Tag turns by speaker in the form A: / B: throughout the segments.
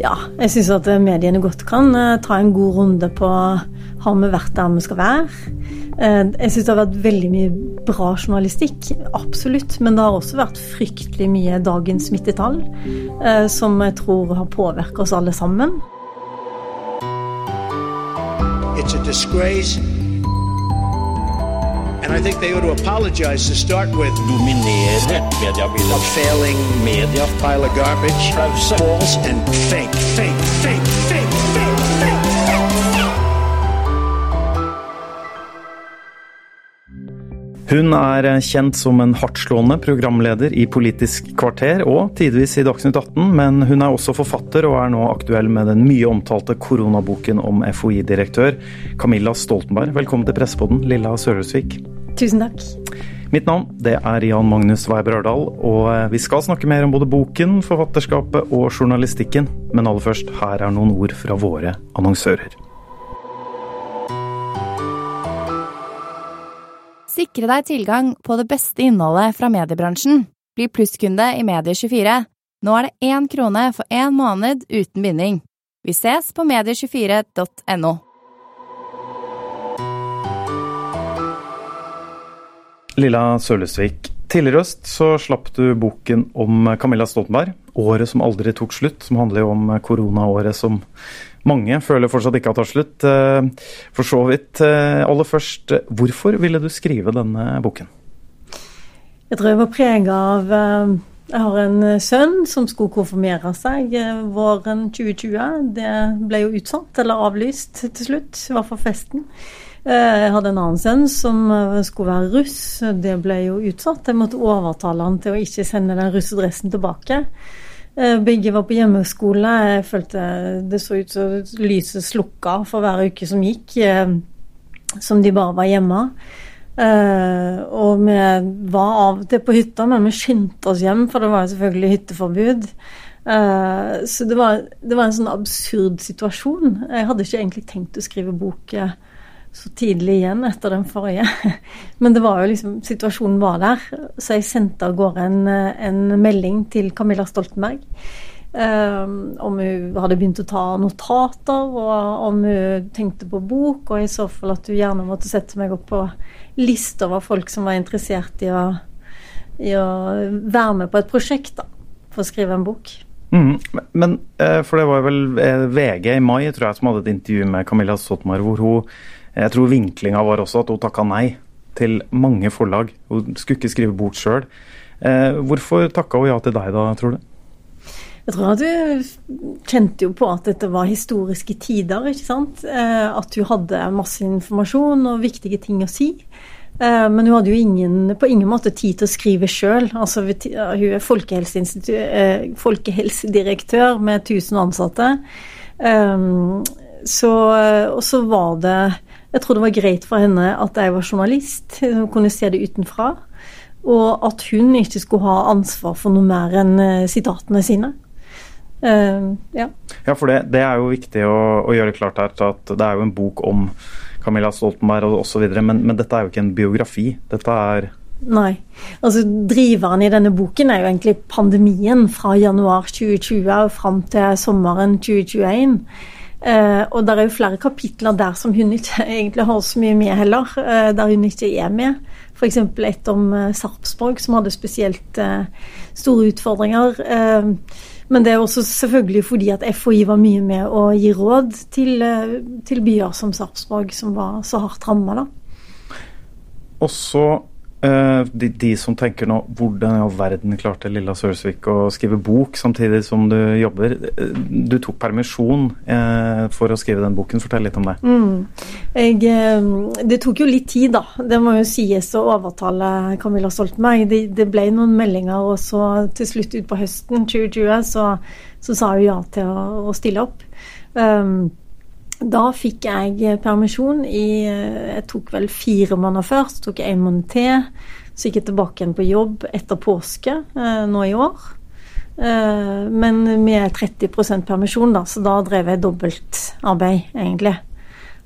A: Ja, jeg syns at mediene godt kan eh, ta en god runde på har vi vært der vi skal være. Eh, jeg syns det har vært veldig mye bra journalistikk, absolutt. Men det har også vært fryktelig mye dagens smittetall, eh, som jeg tror har påvirket oss alle sammen. It's a disgrace. Dominere mediebildet. A failing media. Pile of garbage. False and fake, fake, fake, fake, fake, fake. Hun er kjent som en hardtslående programleder i Politisk kvarter og tidvis i Dagsnytt 18, men hun er også forfatter og er nå aktuell med den mye omtalte koronaboken om FHI-direktør Camilla Stoltenberg. Velkommen til Pressepodden, Lilla Sørhusvik.
B: Tusen takk.
A: Mitt navn det er Jan Magnus Weiber Ardal, og vi skal snakke mer om både boken, forfatterskapet og journalistikken. Men aller først, her er noen ord fra våre annonsører.
B: Sikre deg tilgang på det beste innholdet fra mediebransjen. Bli plusskunde i Medie24. Nå er det én krone for én måned uten binding. Vi ses på medie24.no.
A: Lilla Sølesvik, tidligere i høst så slapp du boken om Camilla Stoltenberg, 'Året som aldri tok slutt', som handler jo om koronaåret som mange føler fortsatt ikke har tatt slutt. Eh, for så vidt. Eh, aller først, hvorfor ville du skrive denne boken?
C: Jeg tror jeg var prega av eh, Jeg har en sønn som skulle konfirmere seg våren 2020. Det ble jo utsatt, eller avlyst til slutt, i hvert fall festen. Jeg hadde en annen sønn som skulle være russ. Det ble jo utsatt. Jeg måtte overtale han til å ikke sende den russedressen tilbake. Eh, begge var på hjemmeskole. Jeg følte det så ut som lyset slukka for hver uke som gikk, eh, som de bare var hjemme. Eh, og vi var av og til på hytta, men vi skyndte oss hjem, for det var selvfølgelig hytteforbud. Så det var, det var en sånn absurd situasjon. Jeg hadde ikke egentlig tenkt å skrive bok så tidlig igjen etter den forrige. Men det var jo liksom Situasjonen var der. Så jeg sendte av gårde en, en, melding til Camilla Stoltenberg. Um, om hun hadde begynt å ta notater, og om hun tenkte på bok, og i så fall at hun gjerne måtte sette meg opp på liste over folk som var interessert i å, i å være med på et prosjekt da, for å skrive en bok.
A: Mm. Men, eh, for det var vel eh, VG i mai tror jeg, som hadde et intervju med Camilla Stoltenberg hvor hun jeg tror vinklinga var også at hun takka nei til mange forlag. Hun skulle ikke skrive bok sjøl. Eh, hvorfor takka hun ja til deg da, tror du?
C: Jeg tror at hun kjente jo på at dette var historiske tider, ikke sant. Eh, at hun hadde masse informasjon og viktige ting å si. Eh, men hun hadde jo ingen, på ingen måte tid til å skrive sjøl. Altså, hun er folkehelsedirektør med 1000 ansatte. Så, og så var det jeg tror det var greit for henne at jeg var journalist, hun kunne se det utenfra. Og at hun ikke skulle ha ansvar for noe mer enn eh, sitatene sine. Uh,
A: ja. ja, for det, det, er jo viktig å, å, gjøre klart her at det er jo en bok om Camilla Stoltenberg osv., men, men dette er jo ikke en biografi. Dette er
C: Nei. Altså, driveren i denne boken er jo egentlig pandemien fra januar 2020 og fram til sommeren 2021. Uh, og det er jo flere kapitler der som hun ikke egentlig har så mye med heller, uh, der hun ikke er med. F.eks. et om uh, Sarpsborg, som hadde spesielt store utfordringer. men det er også selvfølgelig fordi at FHI var mye med å gi råd til, til byer som Sarpsborg, som var så hardt ramma.
A: Og så Eh, de, de, som tenker nå hvordan i all verden klarte Lilla Sørsvik å skrive bok samtidig som du jobber. Eh, du tok permisjon eh, for å skrive den boken. Fortell litt om det. Mm.
C: Jeg, eh, det tok jo litt tid, da. Det må jo sies å overtale Camilla Stoltenberg. Det, det ble noen meldinger, og så til slutt utpå høsten 2020 så, så, sa hun ja til å, å stille opp. Um, da fikk jeg permisjon i Jeg tok vel fire måneder før, så tok jeg en måned til. Så gikk jeg tilbake igjen på jobb etter påske eh, nå i år. Eh, men med 30% permisjon, da, så da drev jeg dobbeltarbeid, egentlig.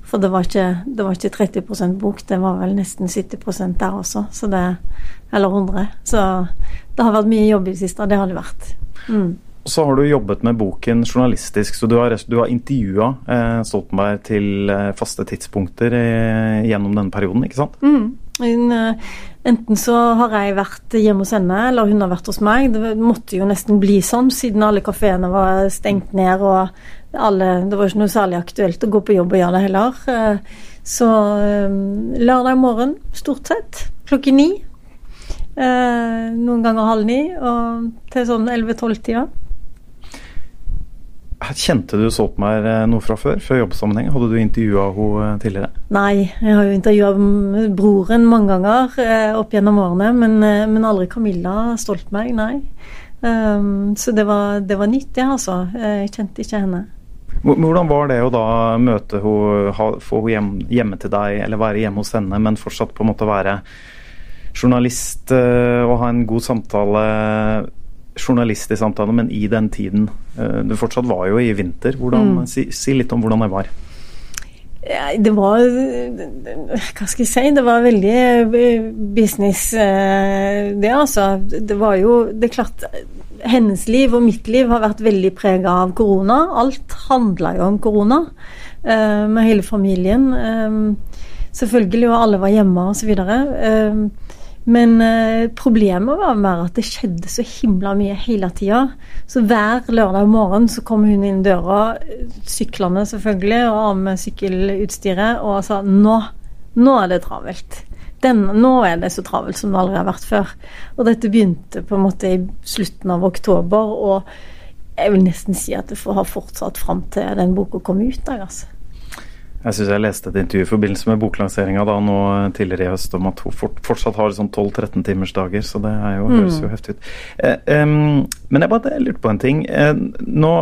C: For det var, ikke, det var ikke 30% bok, det var vel nesten 70% der også. Så det, eller 100. Så det har vært mye jobb i det siste, det har det vært. Mm.
A: Så har du jobbet med boken journalistisk, så du har, du har intervjua eh, Stoltenberg til eh, faste tidspunkter eh, gjennom denne perioden, ikke sant?
C: Mm. Eh, enten så har jeg vært hjemme hos henne, eller hun har vært hos meg. Det måtte jo nesten bli sånn, siden alle kafeene var stengt ned og alle, det var ikke noe særlig aktuelt å gå på jobb og gjøre det heller. Eh, så eh, lørdag morgen, stort sett, klokken ni. Noen ganger halv ni, og til sånn 11-12-tida.
A: Kjente du så på meg noe fra før, fra jobbsammenheng? Hadde du intervjua henne eh, tidligere?
C: Nei, jeg har jo intervjua broren mange ganger eh, opp gjennom årene, men, men aldri Camilla Stoltenberg, nei. Um, så det var, det var nytt, det, altså. Jeg kjente ikke henne.
A: Hvordan var det å da møte henne, få henne hjem, hjemme til deg, eller være hjemme hos henne, men fortsatt på en måte være journalist og ha en god samtale journalist i samtalen, men i den tiden. Eh, du fortsatt var jo i vinter. Hvordan, mm. si, si, litt om hvordan det var.
C: Det var Hva skal jeg si? Det var veldig eh, business, eh, det altså. Det var jo Det er klart hennes liv og mitt liv har vært veldig prega av korona. Alt handla jo om korona, med hele familien. Selvfølgelig, og alle var hjemme osv. Men eh, problemet var mer at det skjedde så himla mye hele tida. Så hver lørdag morgen så kom hun inn døra, syklende selvfølgelig, og av med sykkelutstyret, og sa nå, nå er det travelt. Den, nå er det så travelt som det aldri har vært før. Og dette begynte på en måte i slutten av oktober, og jeg vil nesten si at det har fortsatt fram til den boka kom ut. Der, altså.
A: Jeg syns jeg leste et intervju i forbindelse med boklanseringa da nå tidligere i høst om at hun fortsatt har sånn 12-13 timers dager, så det jo, mm. høres jo heftig ut. Eh, um, men jeg bare lurte på en ting. Eh, nå,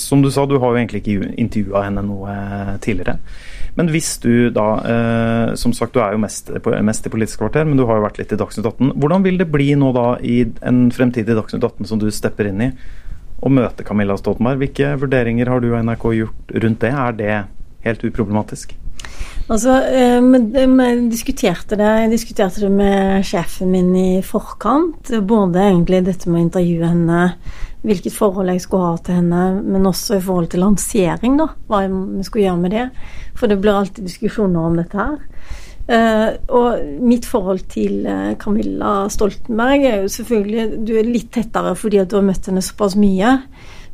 A: som du sa, du har jo egentlig ikke intervjua henne noe eh, tidligere. Men hvis du da eh, Som sagt, du er jo mest, mest, i Politisk kvarter, men du har jo vært litt i Dagsnytt 18. Hvordan vil det bli nå da i en fremtidig Dagsnytt 18 som du stepper inn i, å møte Camilla Stoltenberg? Hvilke vurderinger har du og NRK gjort rundt det? Er det helt uproblematisk?
C: Altså, jeg diskuterte det, jeg diskuterte det med sjefen min i forkant. Både egentlig dette med å intervjue henne, hvilket forhold jeg skulle ha til henne, men også i forhold til lansering, da. Hva vi skulle gjøre med det. For det blir alltid diskusjoner om dette her. Uh, og mitt forhold til uh, Camilla Stoltenberg er jo selvfølgelig Du er litt tettere fordi at du har møtt henne såpass mye.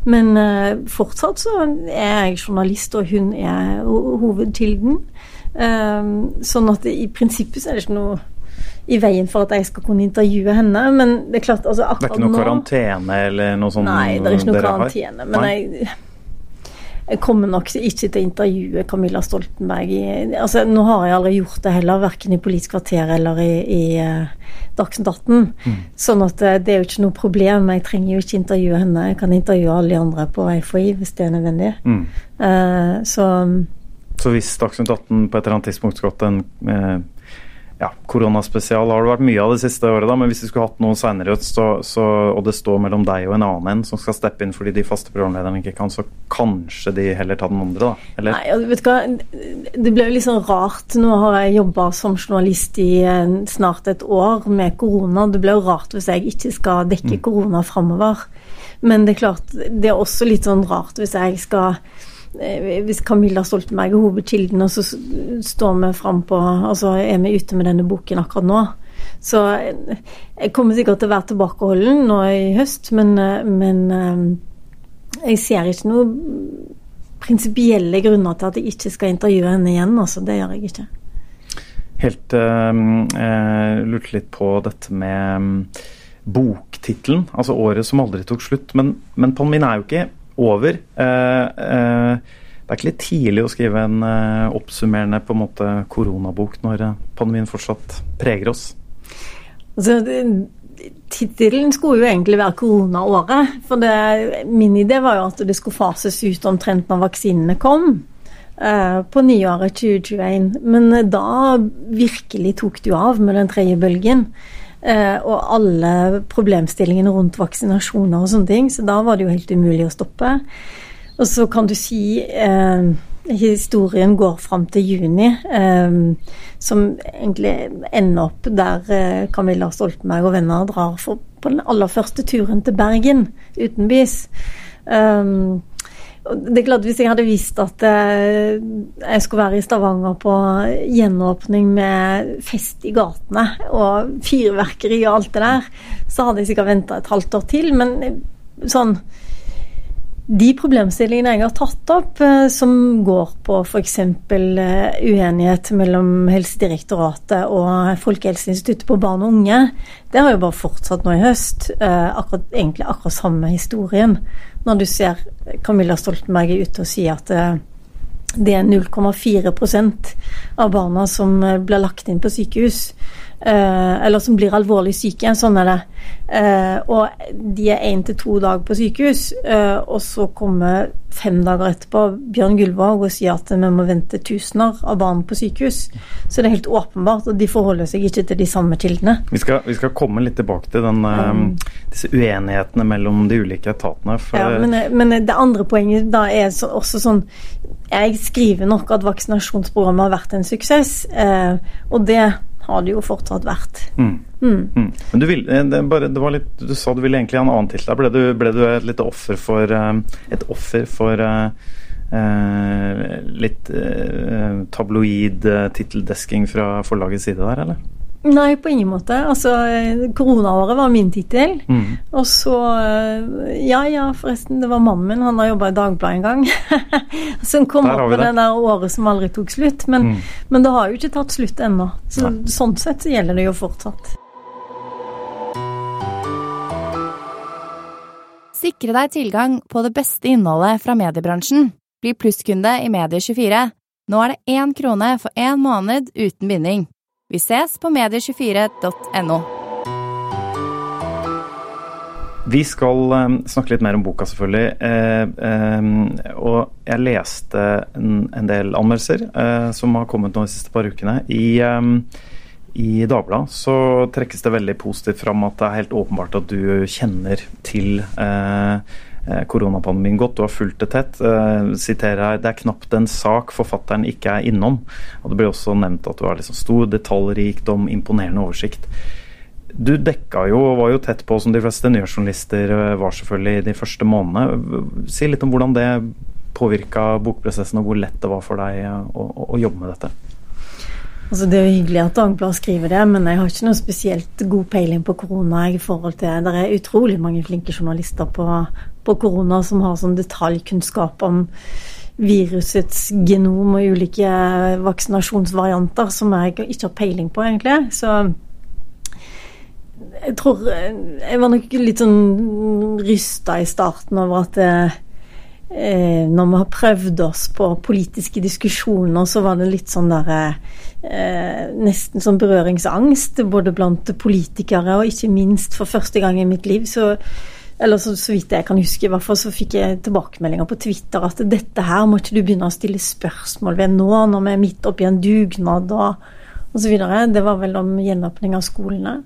C: Men uh, fortsatt så er jeg journalist, og hun er hovedkilden. Uh, sånn at i prinsippet så er det ikke noe i veien for at jeg skal kunne intervjue henne. Men det er klart altså
A: akkurat nå Det er ikke noe karantene eller noe sånt?
C: Nei, det er ikke noe karantene. Men jeg, jeg, kommer nok ikke til å intervjue Camilla Stoltenberg i altså Nå har jeg aldri gjort det heller, verken i Politisk kvarter eller i, i uh, Dagsnytt 18. Mm. Sånn at eh, det er jo ikke noe problem. Jeg trenger jo ikke intervjue henne. Jeg kan intervjue alle de andre på FHI hvis det er nødvendig. Mm. Uh, så
A: Så hvis Dagsnytt 18 på et eller annet tidspunkt skulle hatt en uh, ja, koronaspesial har det vært mye av det siste året, da, men hvis vi skulle hatt noe seinere, og det står mellom deg og en annen en som skal steppe inn fordi de faste programlederne ikke kan, så kanskje de heller tar den andre, da?
C: Eller? Nei, vet du hva, det ble jo litt sånn rart. Nå har jeg jobba som journalist i snart et år med korona. Det blir jo rart hvis jeg ikke skal dekke mm. korona framover. Men det er klart, det er også litt sånn rart hvis jeg skal Eh, hvis Camilla Stoltenberg er hovedkilden, og så står vi frampå Altså er vi ute med denne boken akkurat nå. Så eh, jeg kommer sikkert til å være tilbakeholden nå i høst, men, eh, men jeg ser ikke noen prinsipielle grunner til at jeg ikke skal intervjue henne igjen. Altså, det gjør jeg ikke.
A: Helt uh, lurte litt på dette med um, boktittelen, altså 'Året som aldri tok slutt'. Men, men pandemien er jo ikke over. Eh, eh, det er ikke litt tidlig å skrive en eh, oppsummerende på en måte koronabok når pandemien fortsatt preger oss?
C: Altså, Tittelen skulle jo egentlig være koronaåret. For det, min idé var jo at det skulle fases ut omtrent når vaksinene kom. på nyåret 2021. Men da virkelig tok det jo av med den tredje bølgen. Eh, og alle problemstillingene rundt vaksinasjoner og sånne ting. Så da var det jo helt umulig å stoppe. Og så kan du si eh, historien går fram til juni, eh, som egentlig ender opp der eh, Camilla Stoltenberg og venner drar for på den aller første turen til Bergen utenbys. Um, det er klart Hvis jeg hadde visst at eh, jeg skulle være i Stavanger på gjenåpning med fest i gatene og fyrverkeri og alt det der, så hadde jeg sikkert venta et halvt år til. Men eh, sånn de problemstillingene jeg har tatt opp, eh, som går på f.eks. uenighet mellom Helsedirektoratet og Folkehelseinstituttet på barn og unge, det har jo bare fortsatt nå i høst. Akkurat, egentlig akkurat samme historien når du ser Camilla Stoltenberg er ute og sier at eh, det er 0,4% av barna som eh, blir lagt inn på sykehus, eh, eller som blir alvorlig syke. Sånn er det. Og de er én til to dager på sykehus, og så kommer fem dager etterpå Bjørn Gullvåg og sier at vi må vente tusener av barn på sykehus. Så det er helt åpenbart, og de forholder seg ikke til de samme kildene.
A: Vi skal, vi skal komme litt tilbake til den, um, disse uenighetene mellom de ulike etatene.
C: ja, men, men, det andre poenget da er så, også sånn Jeg skriver nok at vaksinasjonsprogrammet har vært en suksess, eh, og det har det jo fortsatt vært. Mm.
A: Mm. Mm. Men du, vil, eh, det bare, det litt, du, sa du ville egentlig ha en annen tittel. Ble, du, ble du et lite offer for eh, Et offer for uh, litt uh, tabloid titteldesking fra forlagets side der, eller?
C: Nei, på ingen måte. Altså, koronaåret var min tittel. Mm. Og så Ja ja, forresten, det var mannen min. Han har jobba i Dagbladet en gang. så han kom opp med det. det der året som aldri tok slutt. Men, mm. men, det har jo ikke tatt slutt ennå. Så, sånn sett så gjelder det jo fortsatt.
B: Sikre deg tilgang på det beste innholdet fra mediebransjen. Bli plusskunde i Medie24. Nå er det én krone for én måned uten binding. Vi ses på medie24.no.
A: Vi skal um, snakke litt mer om boka, selvfølgelig. Eh, eh, og jeg leste en, del anmeldelser eh, som har kommet nå de siste par ukene. I, i Dagbladet så trekkes det veldig positivt fram at det er helt åpenbart at du kjenner til eh, Eh, koronapandemien godt. Du har fulgt det tett. Uh, siterer her, Det er knapt en sak forfatteren ikke er innom. Og Det blir også nevnt at du har liksom stor detaljrikdom, imponerende oversikt. Du dekka jo, og var jo tett på, som de fleste nyhetsjournalister eh, var selvfølgelig de første månedene. Si litt om hvordan det påvirka bokprosessen, og hvor lett det var for deg å, å jobbe med dette.
C: Altså, det er jo hyggelig at Dagbladet skriver det, men jeg har ikke noe spesielt god peiling på korona. i forhold til, Det er utrolig mange flinke journalister på, på korona som har sånn detaljkunnskap om virusets genom og ulike vaksinasjonsvarianter som jeg ikke har peiling på, egentlig. Så jeg tror Jeg var nok litt sånn rysta i starten over at eh, når vi har prøvd oss på politiske diskusjoner, så var det litt sånn derre eh, Nesten sånn berøringsangst, både blant politikere og ikke minst for første gang i mitt liv. så eller så, så, vidt jeg kan huske, i hvert fall så fikk jeg tilbakemeldinger på Twitter at dette her må ikke du begynne å stille spørsmål ved nå, når vi er midt oppi en dugnad og osv. Det var vel om gjenåpning av skolene.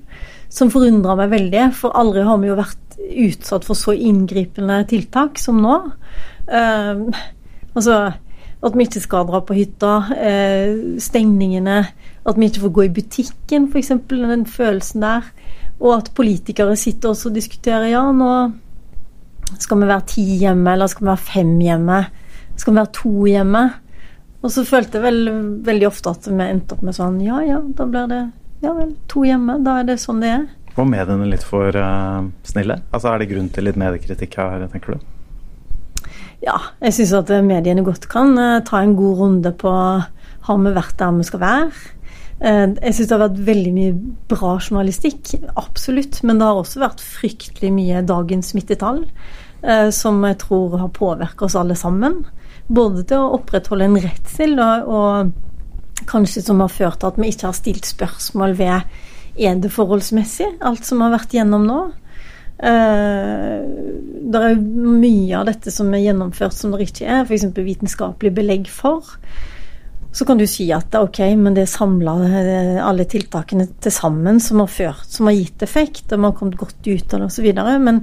C: Som forundra meg veldig, for aldri har vi jo vært utsatt for så inngripende tiltak som nå. Uh, altså at vi ikke skal dra på hytta, uh, stengningene, at vi ikke får gå i butikken, f.eks. Den følelsen der. Og at politikere sitter også og diskuterer ja, nå skal vi være ti hjemme, eller skal vi være fem hjemme? Skal vi være to hjemme? Og så følte jeg vel, veldig ofte at vi endte opp med sånn ja ja, da blir det ja vel, to hjemme. Da er det sånn det er.
A: Var mediene litt for uh, snille? Altså Er det grunn til litt mediekritikk her, tenker du?
C: Ja, jeg syns at mediene godt kan uh, ta en god runde på har vi vært der vi skal være? Eh, jeg syns det har vært veldig mye bra journalistikk, absolutt. Men det har også vært fryktelig mye dagens smittetall, eh, som jeg tror har påvirket oss alle sammen. Både til å opprettholde en redsel, og, kanskje som har ført til at vi ikke har stilt spørsmål ved er det forholdsmessig, alt som har vært gjennom nå. Uh, det er mye av dette som er gjennomført som det ikke er, f.eks. vitenskapelig belegg for. Så kan du si at ok, men det er samla eh, alle tiltakene til sammen som har ført, som har gitt effekt, og vi har kommet godt ut av det osv. Men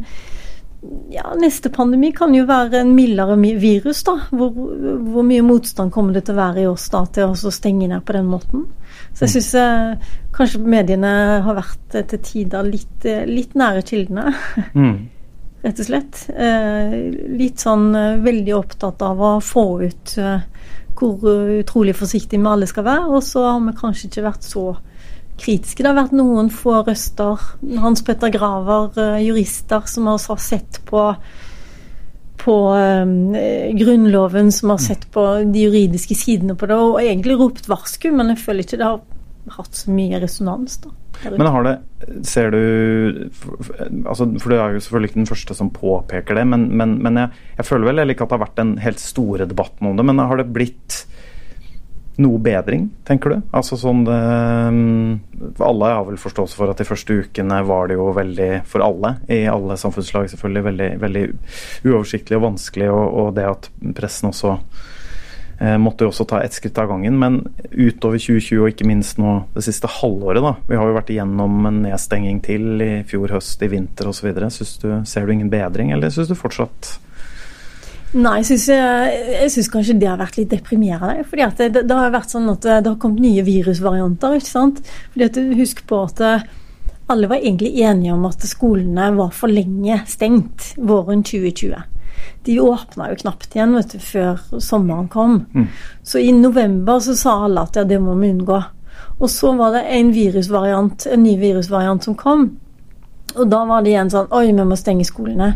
C: ja, neste pandemi kan jo være en mildere virus, da. Hvor, hvor, mye motstand kommer det til å være i oss da til å stenge ned på den måten? Så jeg mm. syns eh, kanskje mediene har vært eh, til tider litt, eh, litt nære kildene. Mm. Rett og slett. Eh, litt sånn eh, veldig opptatt av å få ut eh, hvor utrolig forsiktig vi alle skal være, og så har vi kanskje ikke vært så kritiske. Det har vært noen få røster, Hans Petter Graver, eh, jurister, som har sett på på eh, Grunnloven, som har sett på de juridiske sidene på det, og egentlig ropt varsku, men jeg føler ikke det har hatt så mye resonans. da.
A: Men har det Ser du altså, For du er jo selvfølgelig ikke den første som påpeker det, men, men, men jeg, jeg, føler vel ikke at det har vært den helt store debatten om det. Men har det blitt noe bedring, tenker du? Altså sånn det, mm, Alle har vel forståelse for at de første ukene var det jo veldig, for alle, i alle samfunnslag selvfølgelig, veldig, veldig uoversiktlig og vanskelig. Og, og det at pressen også eh, måtte jo også ta ett skritt av gangen. Men utover 2020 og ikke minst nå det siste halvåret, da. Vi har jo vært igjennom en nedstenging til i fjor høst, i vinter osv. Ser du ingen bedring, eller syns du fortsatt
C: Nei, jeg syns, jeg syns, kanskje det har vært litt deprimerende. fordi det, det, det, har vært sånn at det har kommet nye virusvarianter. ikke sant? Fordi at Husk på at eh, alle var egentlig enige om at skolene var for lenge stengt våren 2020. De åpna jo knapt igjen vet du, før sommeren kom. Mm. Så i november så sa alle at ja, det må vi unngå. Og så var det en virusvariant, en ny virusvariant som kom. Og da var det igjen sånn Oi, vi må stenge skolene.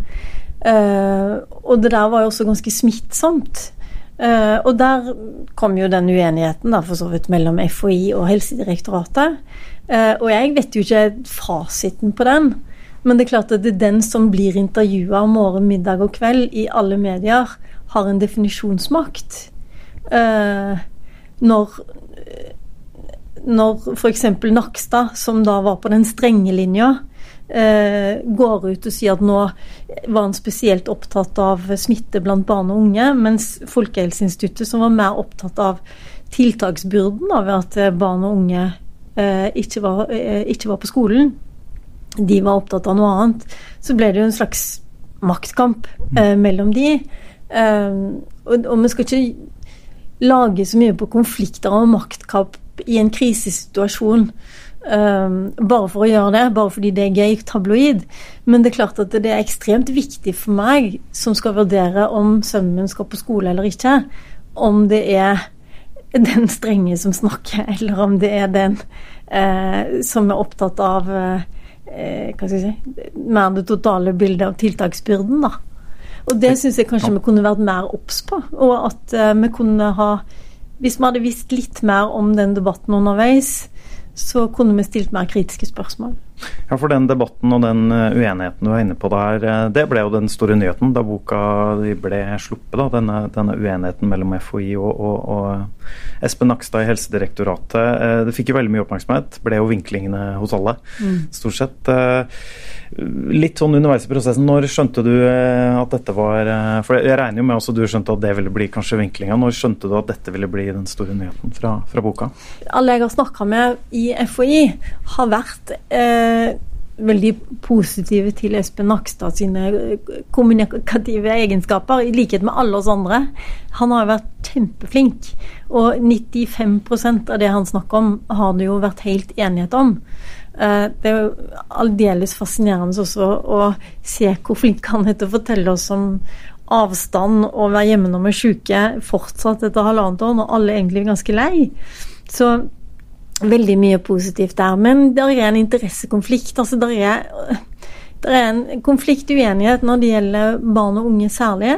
C: Uh, og det der var jo også ganske smittsomt. Uh, og der kom jo den uenigheten da, for så vidt mellom FHI og Helsedirektoratet. Uh, og jeg vet jo ikke fasiten på den, men det er klart at det er den som blir intervjua morgen, middag og kveld i alle medier, har en definisjonsmakt. når når f.eks. Nakstad, som da var på den strenge linja, eh, går ut og sier at nå var han spesielt opptatt av smitte blant barn og unge, mens Folkehelseinstituttet, som var mer opptatt av tiltaksbyrden av at barn og unge eh, ikke, var, eh, ikke, var, på skolen, de var opptatt av noe annet, så ble det jo en slags maktkamp eh, mellom de. Eh, og, og man skal ikke lage så mye på konflikter og maktkamp i en krisesituasjon. Um, bare for å gjøre det, bare fordi det er gøy tabloid. Men det er klart at det er ekstremt viktig for meg, som skal vurdere om sønnen min skal på skole eller ikke, om det er den strenge som snakker, eller om det er den eh, som er opptatt av uh, hva skal jeg si, mer det totale bildet av tiltaksbyrden, da. Og det syns jeg kanskje vi kunne vært mer obs på, og at uh, vi kunne ha Hvis vi hadde visst litt mer om den debatten underveis, så kunne vi stilt mer kritiske spørsmål.
A: Ja, for den debatten og den eh, uenigheten du er inne på der, eh, det ble jo den store nyheten da boka ble sluppet. da, Denne, denne uenigheten mellom FHI og, og, og Espen Nakstad i Helsedirektoratet. Eh, det fikk jo veldig mye oppmerksomhet. Ble jo vinklingene hos alle, mm. stort sett. Litt sånn underveis i prosessen, når skjønte du at dette var For jeg regner jo med også du skjønte at det ville bli kanskje vinklinga. Når skjønte du at dette ville bli den store nyheten fra, fra boka?
C: Alle jeg har snakka med i FHI, har vært eh, Eh, veldig positive til Espen Nakstad sine eh, kommunikative egenskaper, i likhet med alle oss andre. Han har jo vært kjempeflink, og 95% av det han snakker om, har det jo vært helt enighet om. Eh, det er jo aldeles fascinerende også å se hvor flink han er til å fortelle oss om avstand og være hjemme når vi er syke fortsatt etter halvannet år, når alle egentlig er ganske lei. Så veldig mye positivt der. Men det er en interessekonflikt. altså Det er, der er en konflikt, uenighet, når det gjelder barn og unge særlig.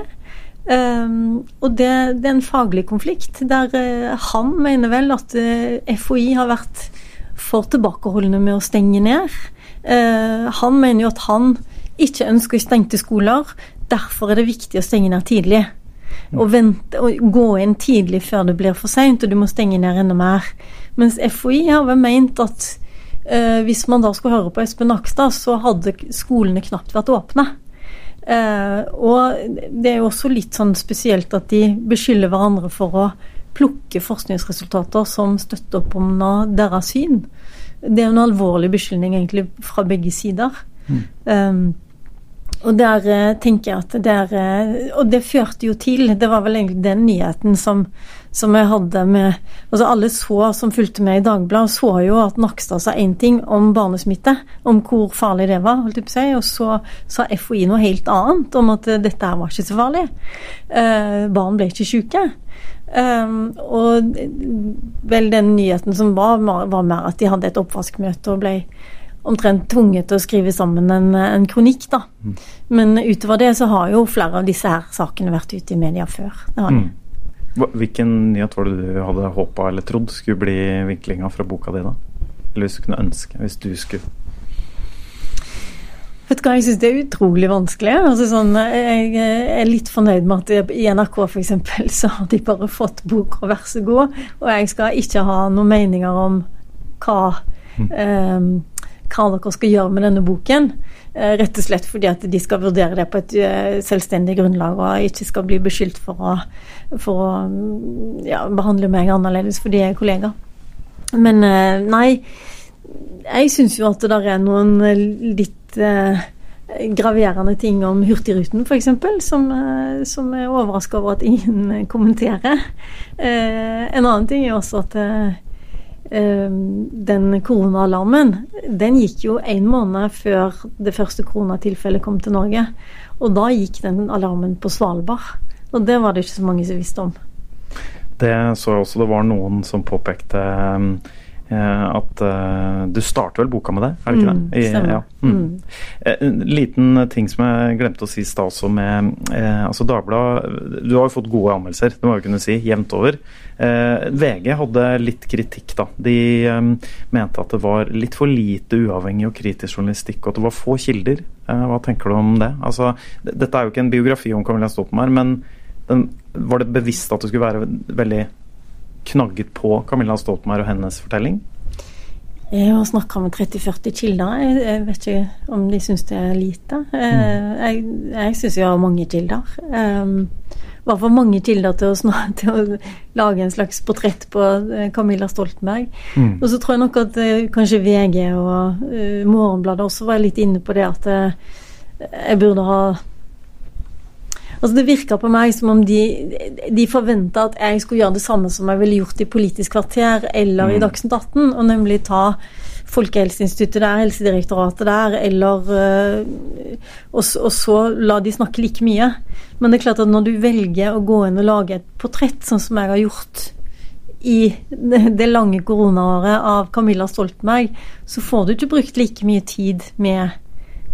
C: Um, og det, det, er en faglig konflikt, der uh, han mener vel at uh, eh, FHI har vært for tilbakeholdne med å stenge ned. Uh, han mener jo at han ikke ønsker stengte skoler, derfor er det viktig å stenge ned tidlig. Og, vente, og gå inn tidlig før det blir for seint, og du må stenge ned enda mer. Mens FHI har vel meint at eh, hvis man da skulle høre på Espen Nakstad, så hadde skolene knapt vært åpne. Eh, og det er jo også litt sånn spesielt at de beskylder hverandre for å plukke forskningsresultater som støtter opp om deres syn. Det er jo en alvorlig beskyldning egentlig fra begge sider. Mm. Um, Og der eh, tenker jeg at der, eh, Og det førte jo til Det var vel egentlig den nyheten som, som jeg hadde med Altså alle så som fulgte med i Dagbladet, så jo at Nakstad sa én ting om barnesmitte, om hvor farlig det var, holdt jeg på å si, og så sa FHI noe helt annet, om at dette her var ikke så farlig. Eh, barn ble ikke syke. Um, og vel den nyheten som var, var mer at de hadde et oppvaskmøte og ble omtrent tvunget til å skrive sammen en, en kronikk, da. Mm. Men utover det så har jo flere av disse her sakene vært ute i media før. Mm.
A: Hvilken nyhet var det du hadde håpa eller trodd skulle bli vinklinga fra boka di, da? Eller hvis du kunne ønske, hvis du skulle
C: Vet du hva, Jeg syns det er utrolig vanskelig. Altså sånn, jeg er litt fornøyd med at i NRK f.eks. så har de bare fått bok og vær så god. Og jeg skal ikke ha noen meninger om hva mm. um, hva dere skal gjøre med denne boken. Eh, rett og slett fordi at de skal vurdere det på et eh, selvstendig grunnlag, og ikke skal bli beskyldt for å, for å ja, behandle meg annerledes fordi jeg er kollega. Men eh, nei, jeg syns jo at det der er noen litt graverende ting om Hurtigruten, f.eks., som, som er overraska over at ingen kommenterer. En annen ting er også at den koronaalarmen, den gikk jo en måned før det første koronatilfellet kom til Norge. Og da gikk den alarmen på Svalbard. Og det var det ikke så mange som visste om.
A: Det så jeg også det var noen som påpekte ehm, Eh, at uh, Du starter vel boka med det, er det ikke
C: mm,
A: det? I,
C: stemmer. Ja. Mm.
A: Mm. En liten ting som jeg glemte å si i stad også med eh, altså Dagbladet Du har jo fått gode anmeldelser, det må jeg kunne si, jevnt over. Eh, VG hadde litt kritikk, da. De eh, mente at det var litt for lite uavhengig og kritisk journalistikk, og at det var få kilder. Eh, hva tenker du om det? Altså, dette er jo ikke en biografi om Camilla Stoltenberg, men den, var det bevisst at det skulle være veldig knagget på Camilla Stoltenberg og hennes fortelling?
C: Jeg har snakka med 30-40 kilder. Jeg, vet ikke om de syns det er lite. Eh, mm. Jeg, jeg syns jeg har mange kilder. Hva I hvert fall mange kilder til å, til å, lage en slags portrett på eh, Camilla Stoltenberg. Mm. Og så tror jeg nok at uh, kanskje VG og Morgenbladet også var litt inne på det at jeg burde ha Altså Det virka på meg som om de, de forventa at jeg skulle gjøre det samme som jeg ville gjort i Politisk kvarter eller mm. i Dagsnytt 18, og nemlig ta Folkehelseinstituttet der, Helsedirektoratet der, eller øh, og, og, så la de snakke like mye. Men det er klart at når du velger å gå inn og lage et portrett, sånn som jeg har gjort i det lange koronaåret av Camilla Stoltenberg, så får du ikke brukt like mye tid med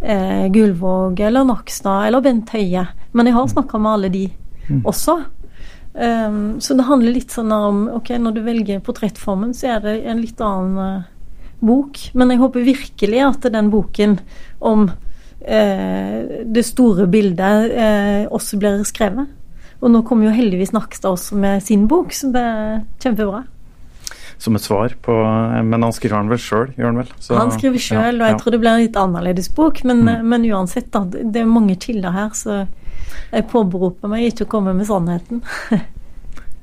C: eh, Gullvåg eller Nakstad eller Bent Høie. Men jeg har snakka med alle de mm. også. Um, så det handler litt sånn om ok, når du velger portrettformen, så er det en litt annen uh, bok. Men jeg håper virkelig at den boken om uh, det store bildet uh, også blir skrevet. Og nå kommer jo heldigvis Nakstad også med sin bok, så det er kjempebra
A: som et svar på Men han skriver han vel sjøl, gjør han vel?
C: Så, han skriver sjøl, og jeg tror det blir en litt annerledes bok. Men, mm. men uansett, da. Det er mange kilder her, så jeg påberoper meg ikke å komme med sannheten.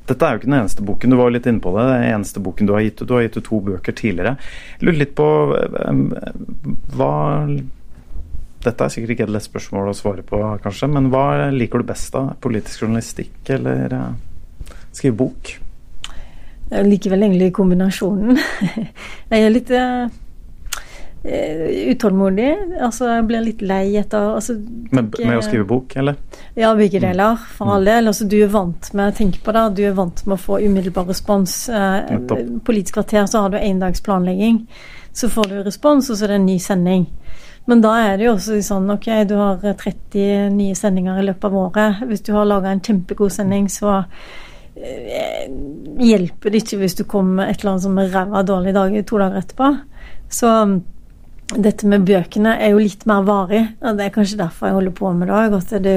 A: Dette er jo ikke den eneste boken, du var litt inne på det. Den eneste boken du har gitt ut. Du har gitt ut to bøker tidligere. Jeg lurer litt på hva Dette er sikkert ikke et lett spørsmål å svare på, kanskje, men hva liker du best av? Politisk journalistikk eller skrive bok?
C: Jeg liker vel egentlig kombinasjonen. jeg er litt uh, utålmodig. Altså, jeg blir litt lei etter altså,
A: med, med, å skrive bok, eller?
C: Ja, begge mm. deler. For all del. Altså, du er vant med Tenk på det, du er vant med å få umiddelbar respons. Eh, Politisk kvarter så har du endagsplanlegging. Så får du respons, og så er det en ny sending. Men da er det jo også sånn ok, du har 30 nye sendinger i løpet av året. Hvis du har laga en kjempegod sending, så Eh, hjelper det ikke hvis du kommer med et eller annet som er ræva dårlig dag to dager etterpå. Så dette med bøkene er jo litt mer varig. og Det er kanskje derfor jeg holder på med det òg, at du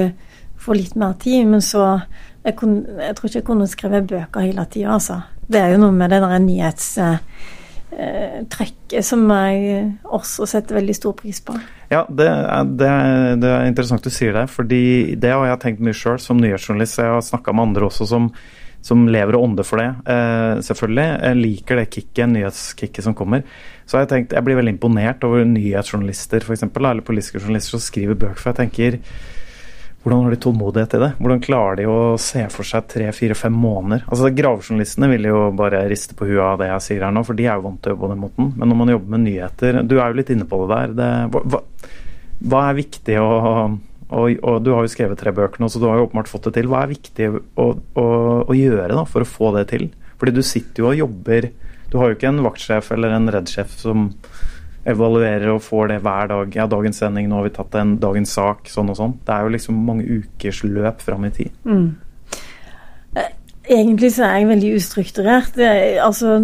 C: får litt mer tid. Men så jeg, kun, jeg tror ikke jeg kunne skrevet bøker hele tida, altså. Det er jo noe med det der nyhetstrekket eh, som jeg også setter veldig stor pris på.
A: Ja, det er, det, er, det er interessant du sier det, fordi det har jeg tenkt mye sjøl som nyhetsjournalist. Jeg har snakka med andre også som som lever og ånder for det, eh, selvfølgelig. Jeg liker det kicket, nyhetskicket som kommer. Så jeg tenkt, jeg blir veldig imponert over nyhetsjournalister for eksempel, eller politiske journalister som skriver bøker. For jeg tenker hvordan har de tålmodighet til det? Hvordan klarer de å se for seg tre, fire, fem måneder? Altså Gravejournalistene vil jo bare riste på huet av det jeg sier her nå, for de er jo vant til å jobbe på den måten. Men når man jobber med nyheter Du er jo litt inne på det der. Det, hva, hva, er viktig å og, og, du har jo skrevet tre bøker nå, så du har jo åpenbart fått det til. Hva er viktig å, å, å, gjøre da, for å få det til? Fordi du sitter jo og jobber Du har jo ikke en vaktsjef eller en redsjef som evaluerer og får det hver dag. Ja, dagens sending, nå har vi tatt en dagens sak, sånn og sånn. Det er jo liksom mange ukers løp fram i tid. Mm.
C: Egentlig så er jeg veldig ustrukturert. Jeg, altså,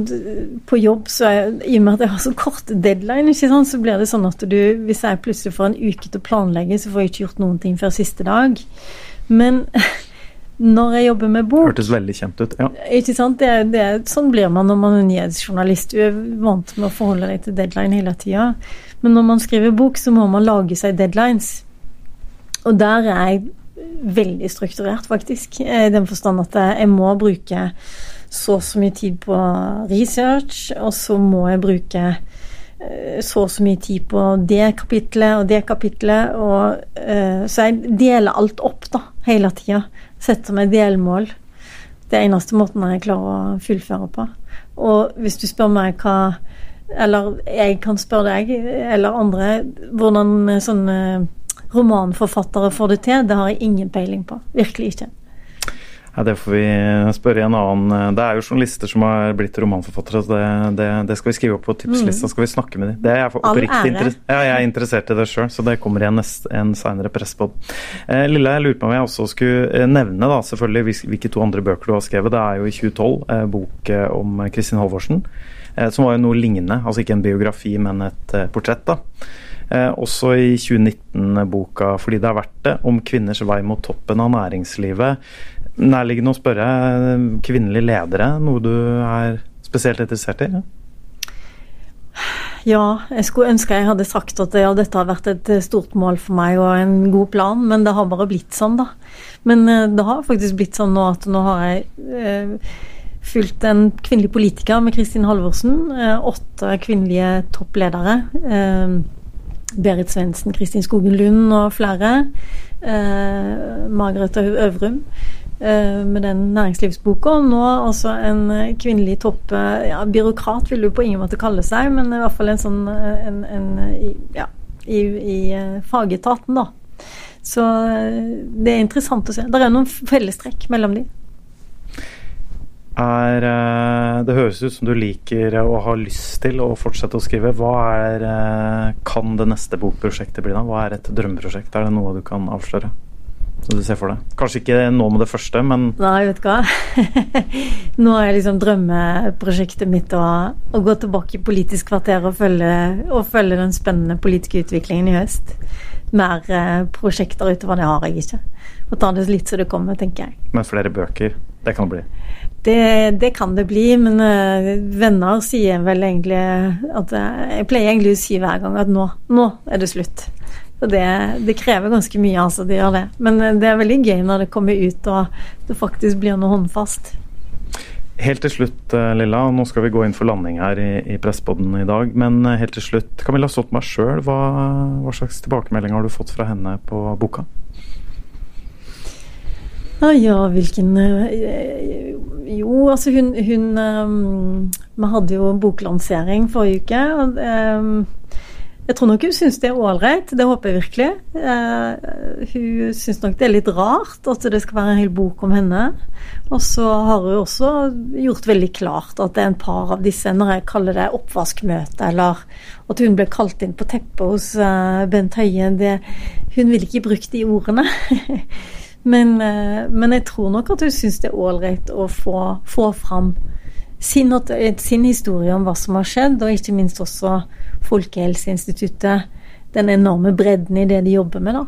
C: på jobb så er jeg, I og med at jeg har så kort deadline, ikke sant, så blir det sånn at du Hvis jeg plutselig får en uke til å planlegge, så får jeg ikke gjort noen ting før siste dag. Men når jeg jobber med bok
A: Hørtes veldig kjent ut, ja.
C: Ikke sant? Det, det, sånn blir man når man er nyhetsjournalist. Du er vant med å forholde deg til deadline hele tida. Men når man skriver bok, så må man lage seg deadlines. Og der er jeg veldig strukturert, faktisk. I den forstand at jeg må bruke så og så mye tid på research, og så må jeg bruke eh, så og så mye tid på det kapitlet og det kapitlet. Og, uh, så jeg deler alt opp, da, hele tida. Setter meg delmål. Det er eneste måten jeg klarer å fullføre på. Og hvis du spør meg hva Eller jeg kan spørre deg, eller andre, hvordan sånne romanforfattere får det til, det har jeg ingen peiling på. Virkelig ikke.
A: Ja, Det får vi spørre en annen Det er jo journalister som har blitt romanforfattere. så Det, det, det skal vi skrive opp på tipslista, mm. skal vi snakke med dem. Det er jeg oppriktig ja, jeg er interessert i det sjøl, så det kommer i en, en seinere presspod. Eh, Lille, jeg lurte på om jeg også skulle eh, nevne da, selvfølgelig hvilke to andre bøker du har skrevet. Det er jo i 2012 eh, bok eh, om Kristin Halvorsen, eh, som var jo noe lignende. Altså ikke en biografi, men et eh, portrett. da. Eh, også i 2019-boka 'Fordi det er verdt det', om kvinners vei mot toppen av næringslivet. Nærliggende å spørre kvinnelige ledere, noe du er spesielt interessert i? Ja?
C: Ja, jeg skulle ønske jeg hadde sagt at ja, dette har vært et stort mål for meg og en god plan, men det har bare blitt sånn, da. Men eh, det har faktisk blitt sånn nå at nå har jeg eh, fulgt en kvinnelig politiker med Kristin Halvorsen. Eh, åtte kvinnelige toppledere. Eh, Berit Svendsen, Kristin Skogen Lund og flere. Eh, Margrethe Øvrum eh, med den næringslivsboka. Og nå altså en kvinnelig topp ja, Byråkrat vil du på ingen måte kalle seg, men i hvert fall en sånn en, en, ja, i, i fagetaten, da. Så det er interessant å se. Det er noen fellestrekk mellom de
A: er eh, Det høres ut som du liker og har lyst til å fortsette å skrive. Hva er, eh, kan det neste bokprosjektet bli da? Hva er et drømmeprosjekt? Er det noe du kan avsløre? Som du ser for deg? Kanskje ikke nå med det første, men
C: Nei, vet du hva. nå er liksom drømmeprosjektet mitt å, å, gå tilbake i Politisk kvarter og følge, og følge den spennende politiske utviklingen i høst. Mer eh, prosjekter utover det har jeg ikke. Må ta det litt så det kommer, tenker jeg.
A: Men flere bøker? Det kan det bli?
C: Det, det, kan det bli, men uh, venner sier vel egentlig at uh, Jeg pleier egentlig å si hver gang at nå, nå er det slutt. Og det, det, krever ganske mye, altså. Det gjør det. Men uh, det er veldig gøy når det kommer ut og det faktisk blir noe håndfast.
A: Helt til slutt, Lilla, nå skal vi gå inn for landing her i, i Presspodden i dag. Men helt til slutt, Camilla Stoltenberg sjøl, hva, hva slags tilbakemelding har du fått fra henne på boka?
C: Ja, hvilken eh, Jo, altså hun, hun um, Vi hadde jo boklansering forrige uke. jeg tror nok hun syns det er ålreit, det håper jeg virkelig. Hun syns nok det er litt rart at det skal være en hel bok om henne. Og så har hun også gjort veldig klart at det er en par av disse, når jeg kaller det oppvaskmøte, eller at hun ble kalt inn på teppet hos Bent Høie, hun ville ikke brukt de ordene. Men, eh, men, jeg tror nok at hun syns det er ålreit å få, få fram sin, sin, historie om hva som har skjedd, og ikke minst også Folkehelseinstituttet. Den enorme bredden i det de jobber med, da.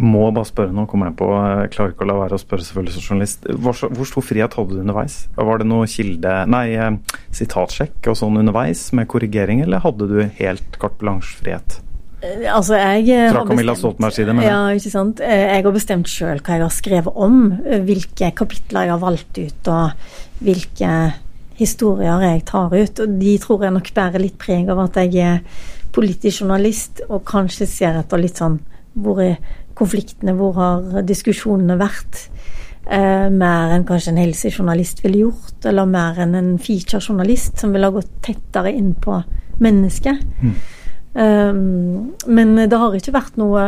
A: Må bare spørre nå, kommer jeg på. Jeg klarer ikke å la være å spørre selvfølgelig som journalist. Hvor, hvor stor frihet hadde du underveis? Var det noe kilde... Nei, eh, sitatsjekk og sånn underveis med korrigering, eller hadde du helt carte blanche-frihet?
C: Eh, altså, jeg
A: Fra Camilla Stoltenbergs side,
C: mener. Ja, ikke sant. Jeg har bestemt sjøl hva jeg har skrevet om. Hvilke kapitler jeg har valgt ut, og hvilke historier jeg tar ut. Og de tror jeg nok bærer litt preg av at jeg er politisk journalist, og kanskje ser etter litt sånn hvor er konfliktene, hvor har diskusjonene vært? Eh, mer enn kanskje en helsejournalist ville gjort, eller mer enn en featurejournalist som ville ha gått tettere inn på mennesket. Mm. Um, men det har ikke vært noe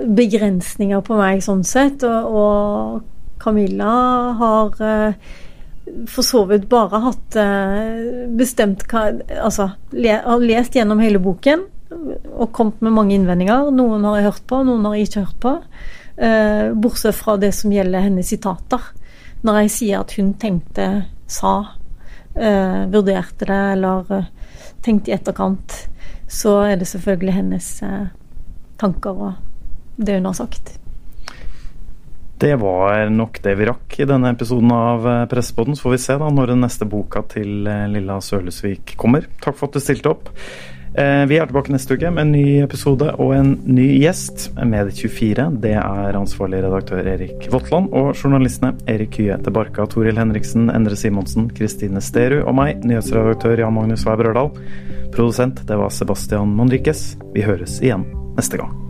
C: begrensninger på meg sånn sett, og, og Camilla har uh, for så vidt bare hatt uh, bestemt hva Altså le, har lest gjennom hele boken og kommet med mange innvendinger. Noen har jeg hørt på, noen har jeg ikke hørt på. Uh, bortsett fra det som gjelder hennes sitater. Når jeg sier at hun tenkte, sa, vurderte det eller tenkte i etterkant, så er det selvfølgelig hennes tanker og det hun har sagt.
A: Det var nok det vi rakk i denne episoden av Pressepodden. Så får vi se da når den neste boka til Lilla Sølesvik kommer. Takk for at du stilte opp. Eh, vi er tilbake neste uke med en ny episode og en ny gjest. Medie24 det er ansvarlig redaktør Erik Votland og journalistene Erik Hye Barka, Toril Henriksen, Endre Simonsen, Kristine Sterud og meg, nyhetsredaktør Jan Magnus Weiber Ørdal. Produsent det var Sebastian Monriques. Vi høres igjen neste gang.